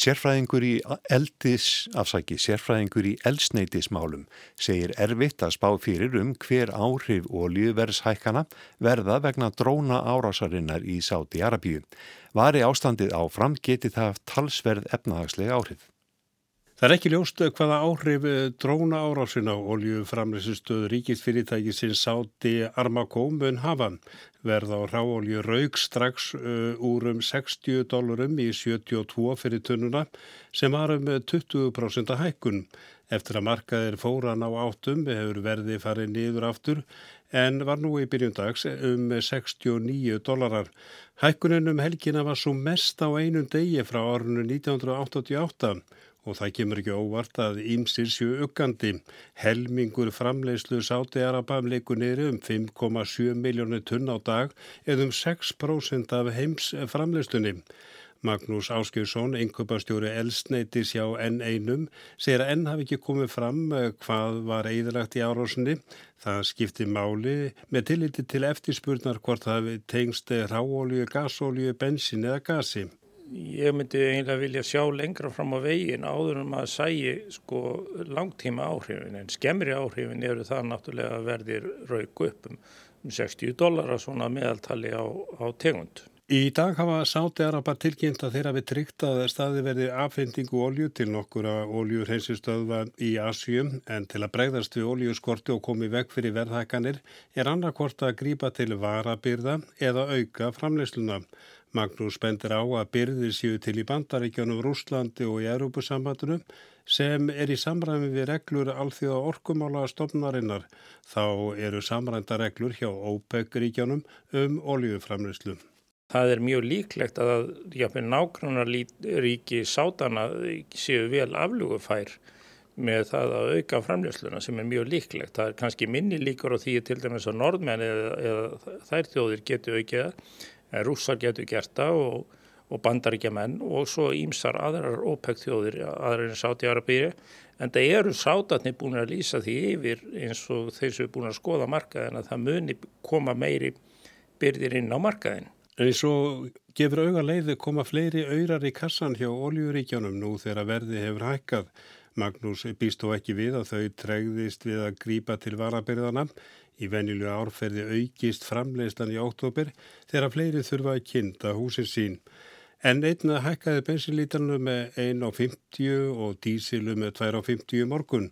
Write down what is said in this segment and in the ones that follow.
Sérfræðingur í eldis, afsaki, sérfræðingur í eldsneitismálum segir erfitt að spá fyrir um hver áhrif ólíuverðshækana verða vegna dróna árásarinnar í Sáti Arabíu. Vari ástandið áfram geti það talsverð efnahagslega áhrif. Það er ekki ljóst hvaða áhrif dróna árásin á oljuframleysustöðu ríkisfyrirtæki sem Sáti Armakó mun hafa. Verð á ráolju raug strax uh, úr um 60 dólarum í 72 fyrir tunnuna sem var um 20% hækkun. Eftir að markaðir fóran á áttum hefur verði farið niður aftur en var nú í byrjundags um 69 dólarar. Hækkunin um helgina var svo mest á einum degi frá árunnu 1988 og það kemur ekki óvart að ímsir séu uggandi. Helmingur framleiðslu sáti Arabam leikur neyri um 5,7 miljónu tunn á dag eða um 6% af heims framleiðslunni. Magnús Áskjörsson, yngöpastjóri Elsneitis hjá N1, segir að N hafi ekki komið fram eh, hvað var eðalagt í árásinni. Það skipti máli með tilliti til eftirspurnar hvort það tengst ráolju, gasolju, bensin eða gasi. Ég myndi eiginlega vilja sjá lengra fram á veginn áður um að sægi sko langtíma áhrifin en skemmri áhrifin eru það náttúrulega verðir rauk upp um 60 dólar að svona meðaltali á, á tegund. Í dag hafa Sáti-Araba tilkynnt að þeirra við tryggt að staði verði affendingu ólju til nokkura óljurheinsistöðva í Asjum en til að bregðast við óljuskorti og komi veg fyrir verðhækkanir er annarkort að grípa til varabyrða eða auka framleysluna. Magnús bendir á að byrðir séu til í bandaríkjónum Rúslandi og í Európusambandunum sem er í samræmi við reglur alþjóða orkumála stofnarinnar. Þá eru samrænda reglur hjá OPEC-ríkjónum um óljuframleyslu. Það er mjög líklegt að nákvæmnaríki sátana séu vel aflugufær með það að auka framljósluna sem er mjög líklegt. Það er kannski minni líkur og því til dæmis að norðmenn eða, eða þær þjóðir getur aukið, rússar getur gert það og, og bandaríkja menn og svo ímsar aðrar ópekt þjóðir, aðrar en sáti Arabíri. En það eru sátatni búin að lýsa því yfir eins og þeir sem er búin að skoða markaðin að það muni koma meiri byrðir inn á markaðin. En svo gefur auga leiði koma fleiri auðrar í kassan hjá oljuríkjónum nú þegar verði hefur hækkað. Magnús býst þó ekki við að þau tregðist við að grípa til varabyrðana. Í venjulega árferði aukist framleyslan í óttobir þegar fleiri þurfa að kynnta húsin sín. En einna hækkaði bensinlítarnu með 1,50 og dísilu með 2,50 morgun.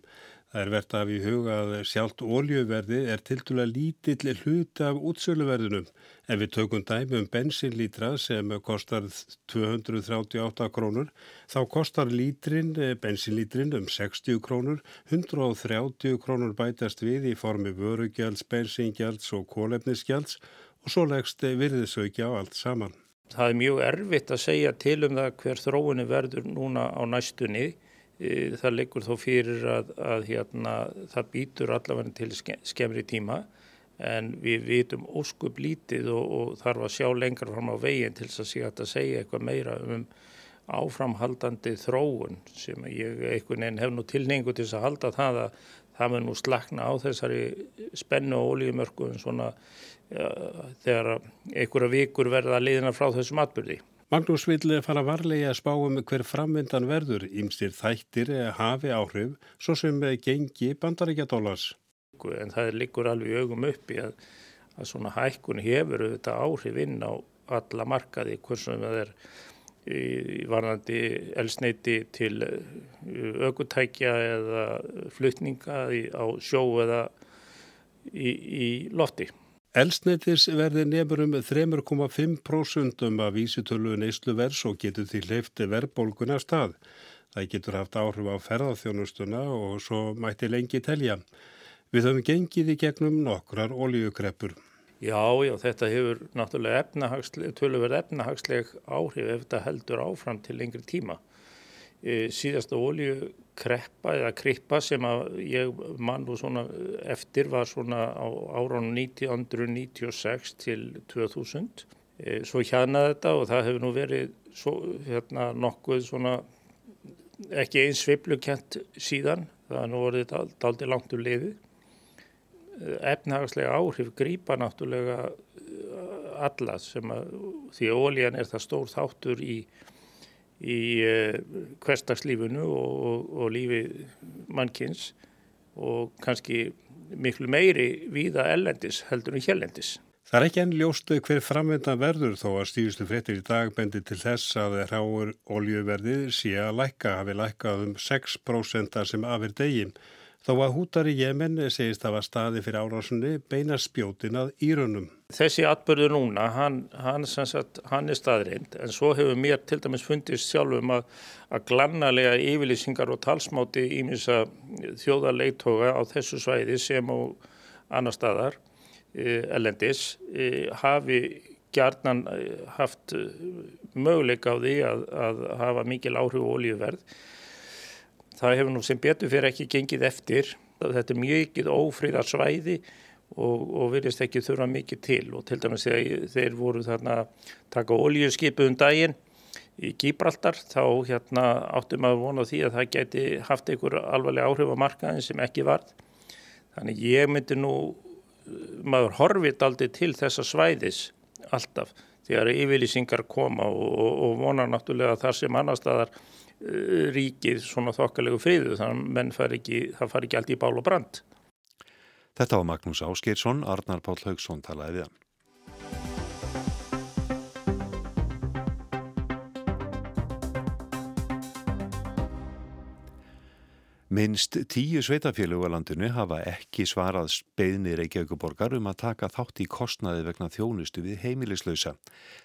Það er verðt af í huga að sjálft óljöverði er tildulega lítill hlut af útsöluverðinum. En við tökum dæmi um bensinlítra sem kostar 238 krónur. Þá kostar lítrin, eh, bensinlítrin um 60 krónur, 130 krónur bætast við í formi vörugjalds, bensingjalds og kólefnisgjalds og svo leggst virðisauki á allt saman. Það er mjög erfitt að segja til um það hver þróunni verður núna á næstunni það leikur þó fyrir að, að hérna, það býtur allavega til skemmri tíma en við vitum óskup lítið og, og þarf að sjá lengra fram á veginn til þess að sé að segja eitthvað meira um áframhaldandi þróun sem ég einhvern veginn hef nú tilningu til þess að halda það að það mun nú slakna á þessari spennu og ólíumörku en svona ja, þegar einhverja vikur verða að liðina frá þessum atbyrði. Magnús vil fara varlega að spá um hver framvindan verður, ímstir þættir hafi áhrif, svo sem gengi bandaríkja dólas. En það liggur alveg augum uppi að, að svona hækkun hefur auðvitað áhrif inn á alla markaði, hversum það er í varnandi elsneiti til aukutækja eða flutninga á sjó eða í, í lotti. Elsneitis verði nefnur um 3,5% af vísitölu neysluverðs og getur því hleyfti verðbólguna stað. Það getur haft áhrif á ferðarþjónustuna og svo mætti lengi telja. Við höfum gengið í gegnum nokkrar oljukreppur. Já, já, þetta hefur náttúrulega efnahagsleg, töluverð efnahagsleg áhrif ef þetta heldur áfram til lengri tíma. E, síðasta oljukreppa eða krippa sem ég mann og svona eftir var svona á áránum 1996 til 2000 e, svo hérna þetta og það hefur nú verið svo, hérna nokkuð svona ekki eins sveiplukent síðan. Það er nú orðið daldi langt úr liði. Efnahagslega áhrif grýpa náttúrulega alla sem að því að ólíjan er það stór þáttur í í uh, hverstagslífunu og, og, og lífi mannkins og kannski miklu meiri víða ellendis heldur en hjellendis. Það er ekki enn ljóstu hver framvendan verður þó að stýristu fréttir í dag bendi til þess að ráur oljuverðið sé að lækka hafi lækkað um 6% sem afir degin. Þó að hútar í Jemen segist að var staði fyrir árásunni beina spjótin að írunum. Þessi atbyrðu núna, hann, hann, sagt, hann er staðreind en svo hefur mér til dæmis fundist sjálfum að, að glannalega yfirlýsingar og talsmáti ímins að þjóðarleiktoga á þessu svæði sem á annar staðar e, e, hafi gjarnan e, haft möguleika á því að, að hafa mikil áhrif og olíuverð. Það hefur nú sem betur fyrir ekki gengið eftir. Þetta er mjög ófríðar svæði og, og verðist ekki þurfa mikið til og til dæmis þegar þeir voru þarna taka olíuskipu um daginn í Gíbraltar þá hérna áttum að vona því að það geti haft einhver alvarleg áhrif á markaðin sem ekki varð. Þannig ég myndi nú maður horfið aldrei til þessa svæðis alltaf þegar yfirlýsingar koma og, og, og vonar náttúrulega þar sem annar staðar ríkið svona þokkalegu friðu þannig að ekki, það far ekki allt í bál og brand. Þetta var Magnús Áskeirsson, Arnar Páll Haugsson talaði við hann. Minst tíu sveitafélög á landinu hafa ekki svarað beðni Reykjavíkuborgar um að taka þátt í kostnaði vegna þjónustu við heimilislausa.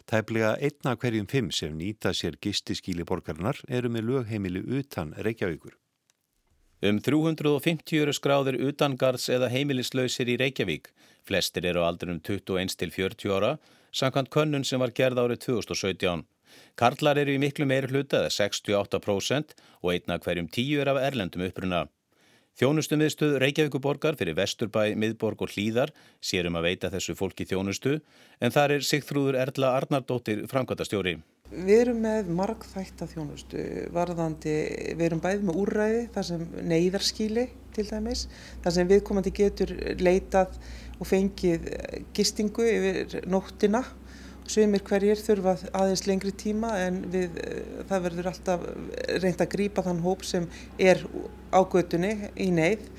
Tæplega einna hverjum fimm sem nýta sér gistiskíli borgarnar eru með lögheimili utan Reykjavíkur. Um 350 eru skráðir utangards eða heimilislausir í Reykjavík. Flestir eru á aldrinum 21 til 40 ára, samkvæmt könnun sem var gerð árið 2017. Karlar eru í miklu meiri hluta eða 68% og einna hverjum tíu er af erlendum uppruna. Þjónustum viðstuð Reykjavíkuborgar fyrir Vesturbæ, Miðborg og Hlýðar sérum að veita þessu fólki þjónustu en þar er Sigþrúður Erla Arnardóttir framkvæmtastjóri. Við erum með margþætta þjónustu varðandi, við erum bæðið með úrræði þar sem neyðarskíli til dæmis, þar sem viðkomandi getur leitað og fengið gistingu yfir nóttina Sumir hverjir þurfa aðeins lengri tíma en við, eh, það verður alltaf reynd að grýpa þann hóp sem er á götunni í neyð.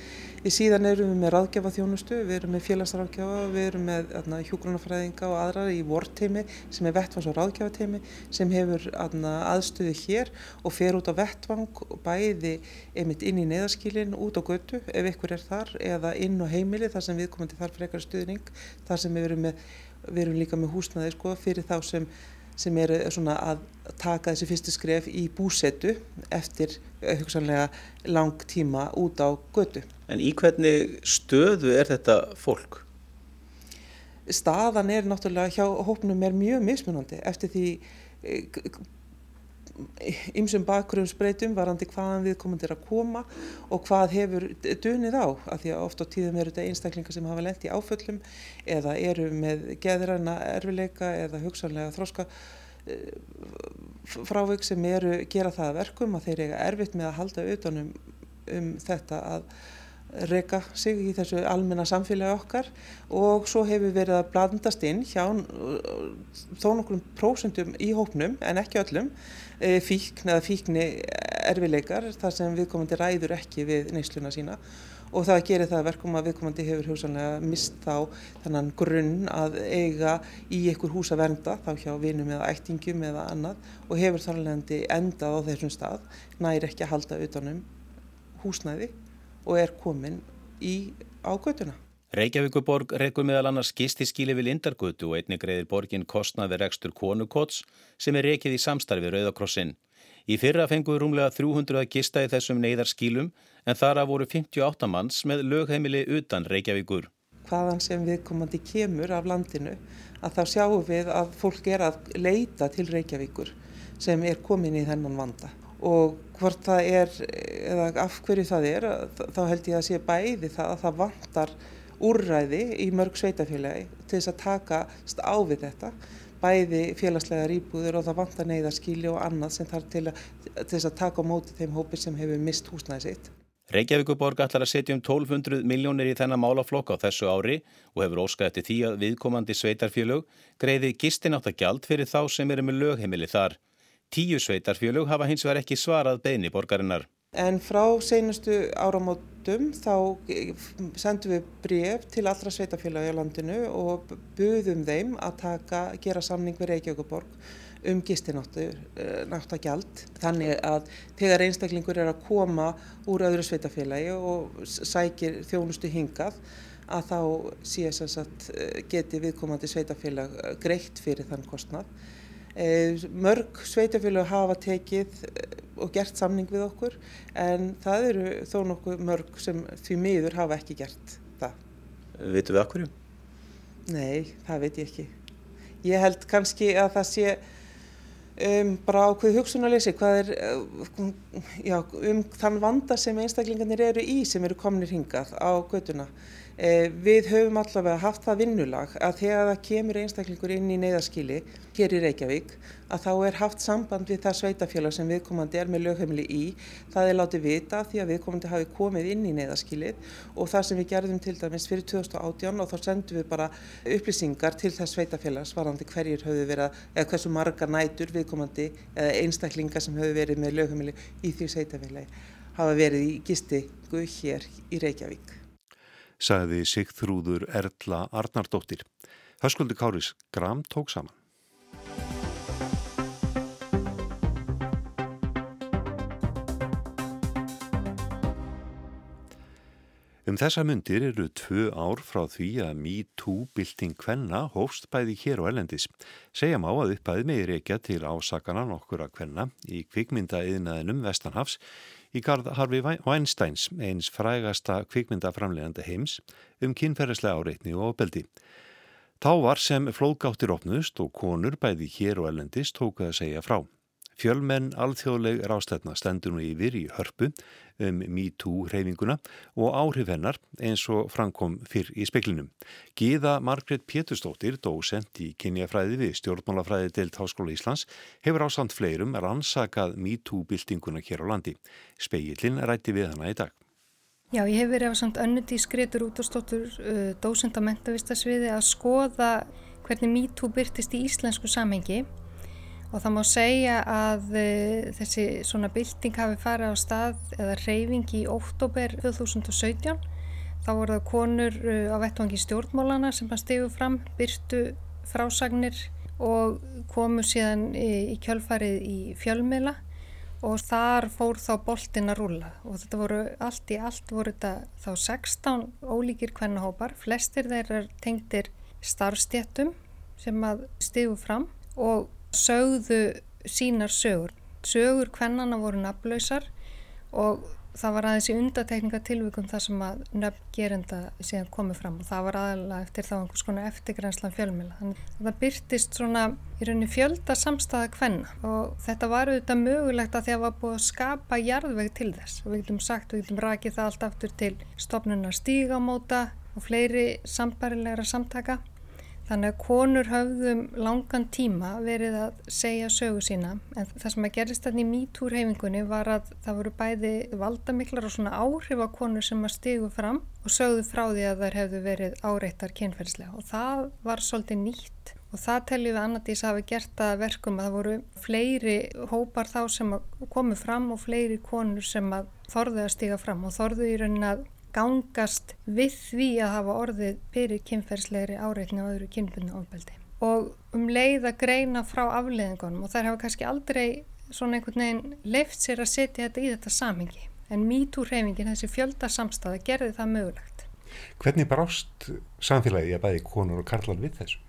Í síðan erum við með ráðgjafa þjónustu, við erum með félagsráðgjafa, við erum með hjúgrunafræðinga og aðrar í vorteimi sem er vettvans- og ráðgjafateimi sem hefur aðna, aðstöðu hér og fer út á vettvang bæði einmitt inn í neyðaskílinn, út á götu ef ykkur er þar eða inn á heimili þar sem við komum til þar frekar stuðning, þar sem við erum með við erum líka með húsnaði sko, fyrir þá sem, sem eru að taka þessi fyrstu skref í búsetu eftir eh, hugsanlega lang tíma út á götu. En í hvernig stöðu er þetta fólk? Staðan er náttúrulega hjá hópnum er mjög mismunandi eftir því eh, ymsum bakgrunnsbreytum varandi hvaðan við komum til að koma og hvað hefur dunið á af því að oft á tíðum eru þetta einstaklingar sem hafa lendt í áföllum eða eru með geðræna erfileika eða hugsanlega þróska eh, frávögg sem eru gera það verkum að þeir eiga erfitt með að halda utanum um þetta að reyka sig í þessu almenna samfélagi okkar og svo hefur verið að blandast inn hjá þó nokkrum prósundum í hópnum en ekki öllum E, fíkn eða fíkni erfileikar þar sem viðkomandi ræður ekki við neysluna sína. Og það gerir það verkum að viðkomandi hefur hugsanlega mist þá þannan grunn að eiga í einhver hús að vernda þá hjá vinum eða ættingum eða annað og hefur þarlegandi endað á þessum stað næri ekki að halda utanum húsnæði og er komin í ágötuna. Reykjavíkuborg reykur meðal annars gistiskíli við Lindargötu og einnig greiðir borgin kostnaði rekstur konukots sem er reykið í samstarfi Rauðakrossin. Í fyrra fenguðu rúmlega 300 að gista í þessum neyðarskílum en þara voru 58 manns með lögheimili utan Reykjavíkur. Hvaðan sem viðkomandi kemur af landinu að þá sjáum við að fólk er að leita til Reykjavíkur sem er komin í þennan vanda og hvort það er, eða af hverju það er, þá held ég að sé bæði það að það vantar úrræði í mörg sveitafélagi til þess að takast á við þetta bæði félagslegar íbúður og það vantar neyðarskíli og annað sem þarf til, til þess að taka á móti þeim hópi sem hefur mist húsnæði sitt. Reykjavíkuborg ætlar að setja um 1200 miljónir í þennan málaflokk á þessu ári og hefur óskað eftir því að viðkomandi sveitarfélög greiði gistináttagjald fyrir þá sem eru með lögheimili þar. Tíu sveitarfjölug hafa hins vegar ekki svarað beini borgarinnar. En frá seinustu áramótum þá sendum við bref til allra sveitafélagi á landinu og buðum þeim að taka, gera samning við Reykjavíkuborg um gistináttagjald. Þannig að þegar einstaklingur er að koma úr öðru sveitafélagi og sækir þjónustu hingað að þá sé að geti viðkomandi sveitafélag greitt fyrir þann kostnað. Mörg sveitafélag hafa tekið og gert samning við okkur en það eru þó nokkuð mörg sem því miður hafa ekki gert það. Vitu við okkur? Nei, það veit ég ekki. Ég held kannski að það sé um, bara ákveð hugsunarleysi hvað er já, um þann vanda sem einstaklingarnir eru í sem eru kominir hingað á göduna. Eh, við höfum allavega haft það vinnulag að þegar það kemur einstaklingur inn í neyðaskili hér í Reykjavík að þá er haft samband við það sveitafélag sem viðkomandi er með lögheimili í. Það er látið vita því að viðkomandi hafi komið inn í neyðaskilið og það sem við gerðum til dæmis fyrir 2018 og þá sendum við bara upplýsingar til þess sveitafélag svarandi hverjir höfðu verið eða hversu marga nætur viðkomandi eða einstaklingar sem höfðu verið með lögheimili í því sveitafélagi hafa verið í gistingu hér í Reykjavík sagði Sigþrúður Erla Arnardóttir. Höskuldi Káris Gram tók saman. Um þessa myndir eru tvö ár frá því að MeToo-bylting kvenna hófst bæði hér og ellendis. Segja má að uppæði meðir ekja til ásakana nokkura kvenna í kvikmyndaeðinaðinum Vestanhafs í garð Harfi Weinsteins, eins frægasta kvikmyndaframlegandi heims, um kynferðislega áreitni og ábeldi. Þá var sem flóðgáttir opnust og konur bæði hér og ellendis tókuð að segja frá. Fjölmenn alþjóðleg rástætna stendur nú yfir í hörpu um MeToo-hreyfinguna og áhrif hennar eins og framkom fyrr í speklinum. Gíða Margret Péturstóttir, dósent í kynjafræði við stjórnmálafræði deilt Háskóla Íslands, hefur á samt fleirum rannsakað MeToo-byltinguna hér á landi. Speillin rætti við hana í dag. Já, ég hef verið á samt önnudi skreitur út á stóttur uh, dósent á mentavistasviði að skoða hvernig MeToo byrtist í íslensku samhengi og það má segja að uh, þessi svona bylting hafi farið á stað eða reyfing í óttóber 2017 þá voru það konur uh, á vettvangi stjórnmálana sem hann stegu fram, byrtu frásagnir og komu síðan í, kjölfarið í fjölmiðla. Og þar fór þá boltin að rúla og þetta voru allt í allt voru þetta þá 16 ólíkir kvennahópar, flestir þeirra tengdir starfstjéttum sem að stegu fram. Og sögðu sínar sögur. Sögur kvennana voru nafnlausar og það var aðeins í undatekningatilvíkum þar sem að nöfn gerenda síðan komið fram og það var aðalega eftir þá einhvers konar eftirgrænslan fjölmila. Þannig að það byrtist svona í rauninni fjölda samstæða kvenna og þetta var auðvitað mögulegt að því að það var búið að skapa jarðveg til þess og við getum sagt, við getum rakið það allt aftur til stofnunar stígamóta og fleiri sambarilegra samtaka Þannig að konur höfðum langan tíma verið að segja sögu sína. En það sem að gerist þarna í mítúrhefingunni var að það voru bæði valdamiklar og svona áhrif á konur sem að stigu fram og sögðu frá því að þær hefðu verið áreittar kynferðslega og það var svolítið nýtt. Og það teljum við annartís að hafa gert að verkum að það voru fleiri hópar þá sem komu fram og fleiri konur sem að þorðu að stiga fram og þorðu í raunin að gangast við því að hafa orðið fyrir kynferðslegri áreitni og öðru kynbundna ofbeldi. Og um leið að greina frá afleðingunum og þær hafa kannski aldrei svona einhvern veginn leift sér að setja þetta í þetta samingi. En MeToo-hreyfingin, þessi fjölda samstæða, gerði það mögulegt. Hvernig brást samfélagi að bæði konur og karlar við þessu?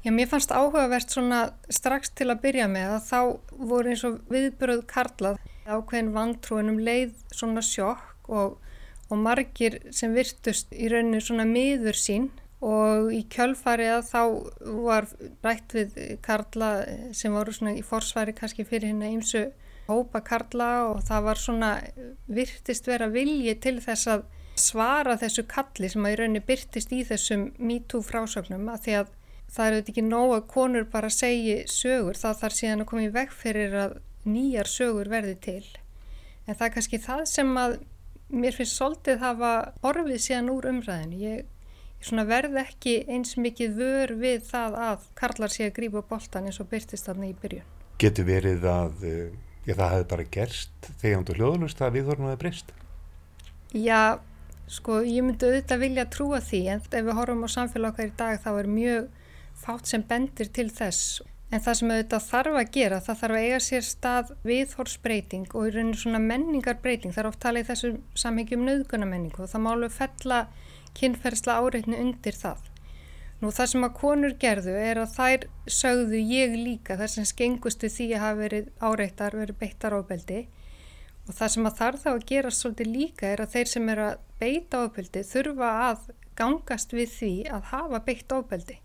Já, mér fannst áhugavert svona strax til að byrja með að þá voru eins og viðbröð karlað ákveðin vantrúin um leið svona sjokk og og margir sem virtust í rauninu svona miður sín. Og í kjölfarið þá var rætt við Karla sem voru svona í forsvari kannski fyrir hérna ímsu hópa Karla og það var svona virtist vera vilji til þess að svara þessu kalli sem að í rauninni byrtist í þessum MeToo frásögnum að því að það er auðvitað ekki nóg að konur bara segi sögur þá þarf síðan að koma í veg fyrir að nýjar sögur verði til. En það er kannski það sem að mér finnst svolítið hafa orfið síðan úr umræðinu. Ég, ég verð ekki eins mikið vör við það að karlar sé að grípa bóltan eins og byrtist þarna í byrjun. Getur verið að uh, já, það hefði bara gerst þegar þú hljóðlust að viðhorfum hefði breyst? Já, sko ég myndi auðvitað vilja trúa því en ef við horfum á samfélag okkar í dag þá er mjög fátt sem bendir til þess En það sem auðvitað þarf að gera, það þarf að eiga sér stað viðhorsbreyting og í rauninu svona menningarbreyting. Það er oft talið í þessum samhengjum nöðgunamenningu og það málu fella kynferðsla áreitni undir það. Nú það sem að konur gerðu er að þær sögðu ég líka þar sem skengustu því að hafa verið áreittar, verið beittar ábeldi og það sem að þarf þá að gera svolítið líka er að þeir sem eru að beita ábeldi þurfa að gangast við því að hafa beitt ábeldi.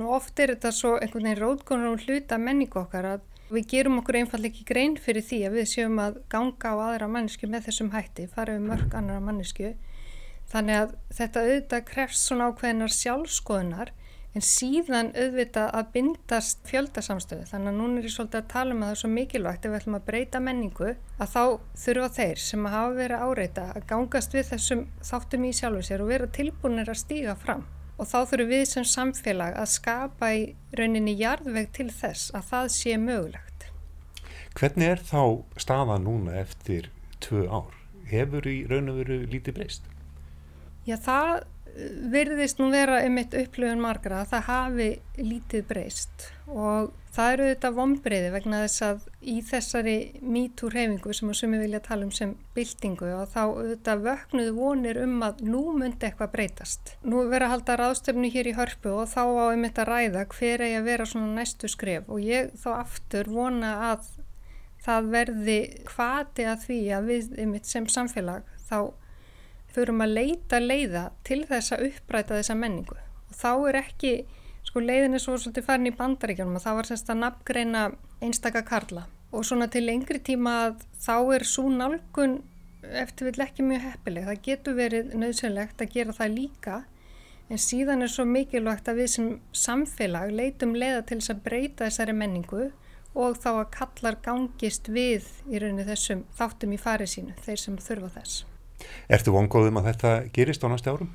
Nú oft er þetta svo einhvern veginn rótkonar og hluta menningu okkar að við gerum okkur einfall ekki grein fyrir því að við séum að ganga á aðra mannesku með þessum hætti, fara við mörg annara mannesku. Þannig að þetta auðvitað krefst svona ákveðinar sjálfskoðunar en síðan auðvitað að bindast fjöldasamstöðu. Þannig að núna er ég svolítið að tala um að það er svo mikilvægt ef við ætlum að breyta menningu að þá þurfa þeir sem hafa verið áreita að gangast við þessum þáttum í sjálfu sér og vera tilbúinir að stíga fram og þá þurfum við sem samfélag að skapa í rauninni jarðveg til þess að það sé mögulegt. Hvernig er þá staða núna eftir tvö ár? Hefur í raun og veru lítið breyst? Já, það virðist nú vera eitt upplöfun margra að það hafi lítið breyst og það eru þetta vonbreyði vegna þess að í þessari MeToo reyfingu sem að sumi vilja tala um sem byltingu og þá þetta vöknuðu vonir um að nú myndi eitthvað breytast. Nú vera að halda ráðstöfnu hér í hörpu og þá á um þetta ræða hver eigi að vera svona næstu skref og ég þá aftur vona að það verði hvati að því að við eitt sem samfélag þá förum að leita leiða til þess að uppræta þessa menningu. Og þá er ekki, sko leiðin er svo svolítið farin í bandaríkjunum og það var semst að nafngreina einstaka karla. Og svona til lengri tíma þá er svo nálgun eftir vil ekki mjög heppileg, það getur verið nöðsynlegt að gera það líka en síðan er svo mikilvægt að við sem samfélag leitum leiða til þess að breyta þessari menningu og þá að kallar gangist við í rauninu þessum þáttum í farið sínu, þeir sem þurfa þess. Ertu vongóðum að þetta gerist á næstu árum?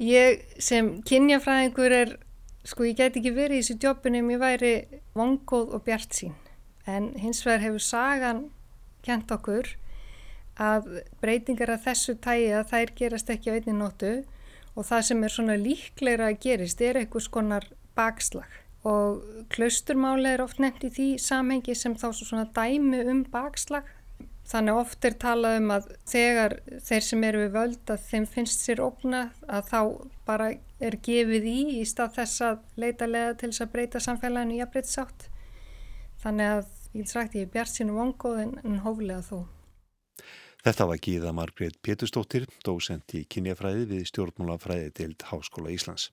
Ég sem kynjafræðingur er, sko ég get ekki verið í þessu jobbinu ef ég væri vongóð og bjart sín. En hins vegar hefur sagan kent okkur að breytingar af þessu tægi að þær gerast ekki á einni nótu og það sem er svona líklegra að gerist er eitthvað skonar bakslag. Og klausturmáli er oft nefnt í því samhengi sem þá svona dæmi um bakslag Þannig oft er talað um að þegar þeir sem eru við völd að þeim finnst sér ógna að þá bara er gefið í í stað þess að leita leða til þess að breyta samfélaginu í að breyta sátt. Þannig að ég sagt ég er bjart sínum vongóð en, en hóflega þó. Þetta var Gíða Margrét Pétustóttir, dósent í kynjafræði við stjórnmálafræði til Háskóla Íslands.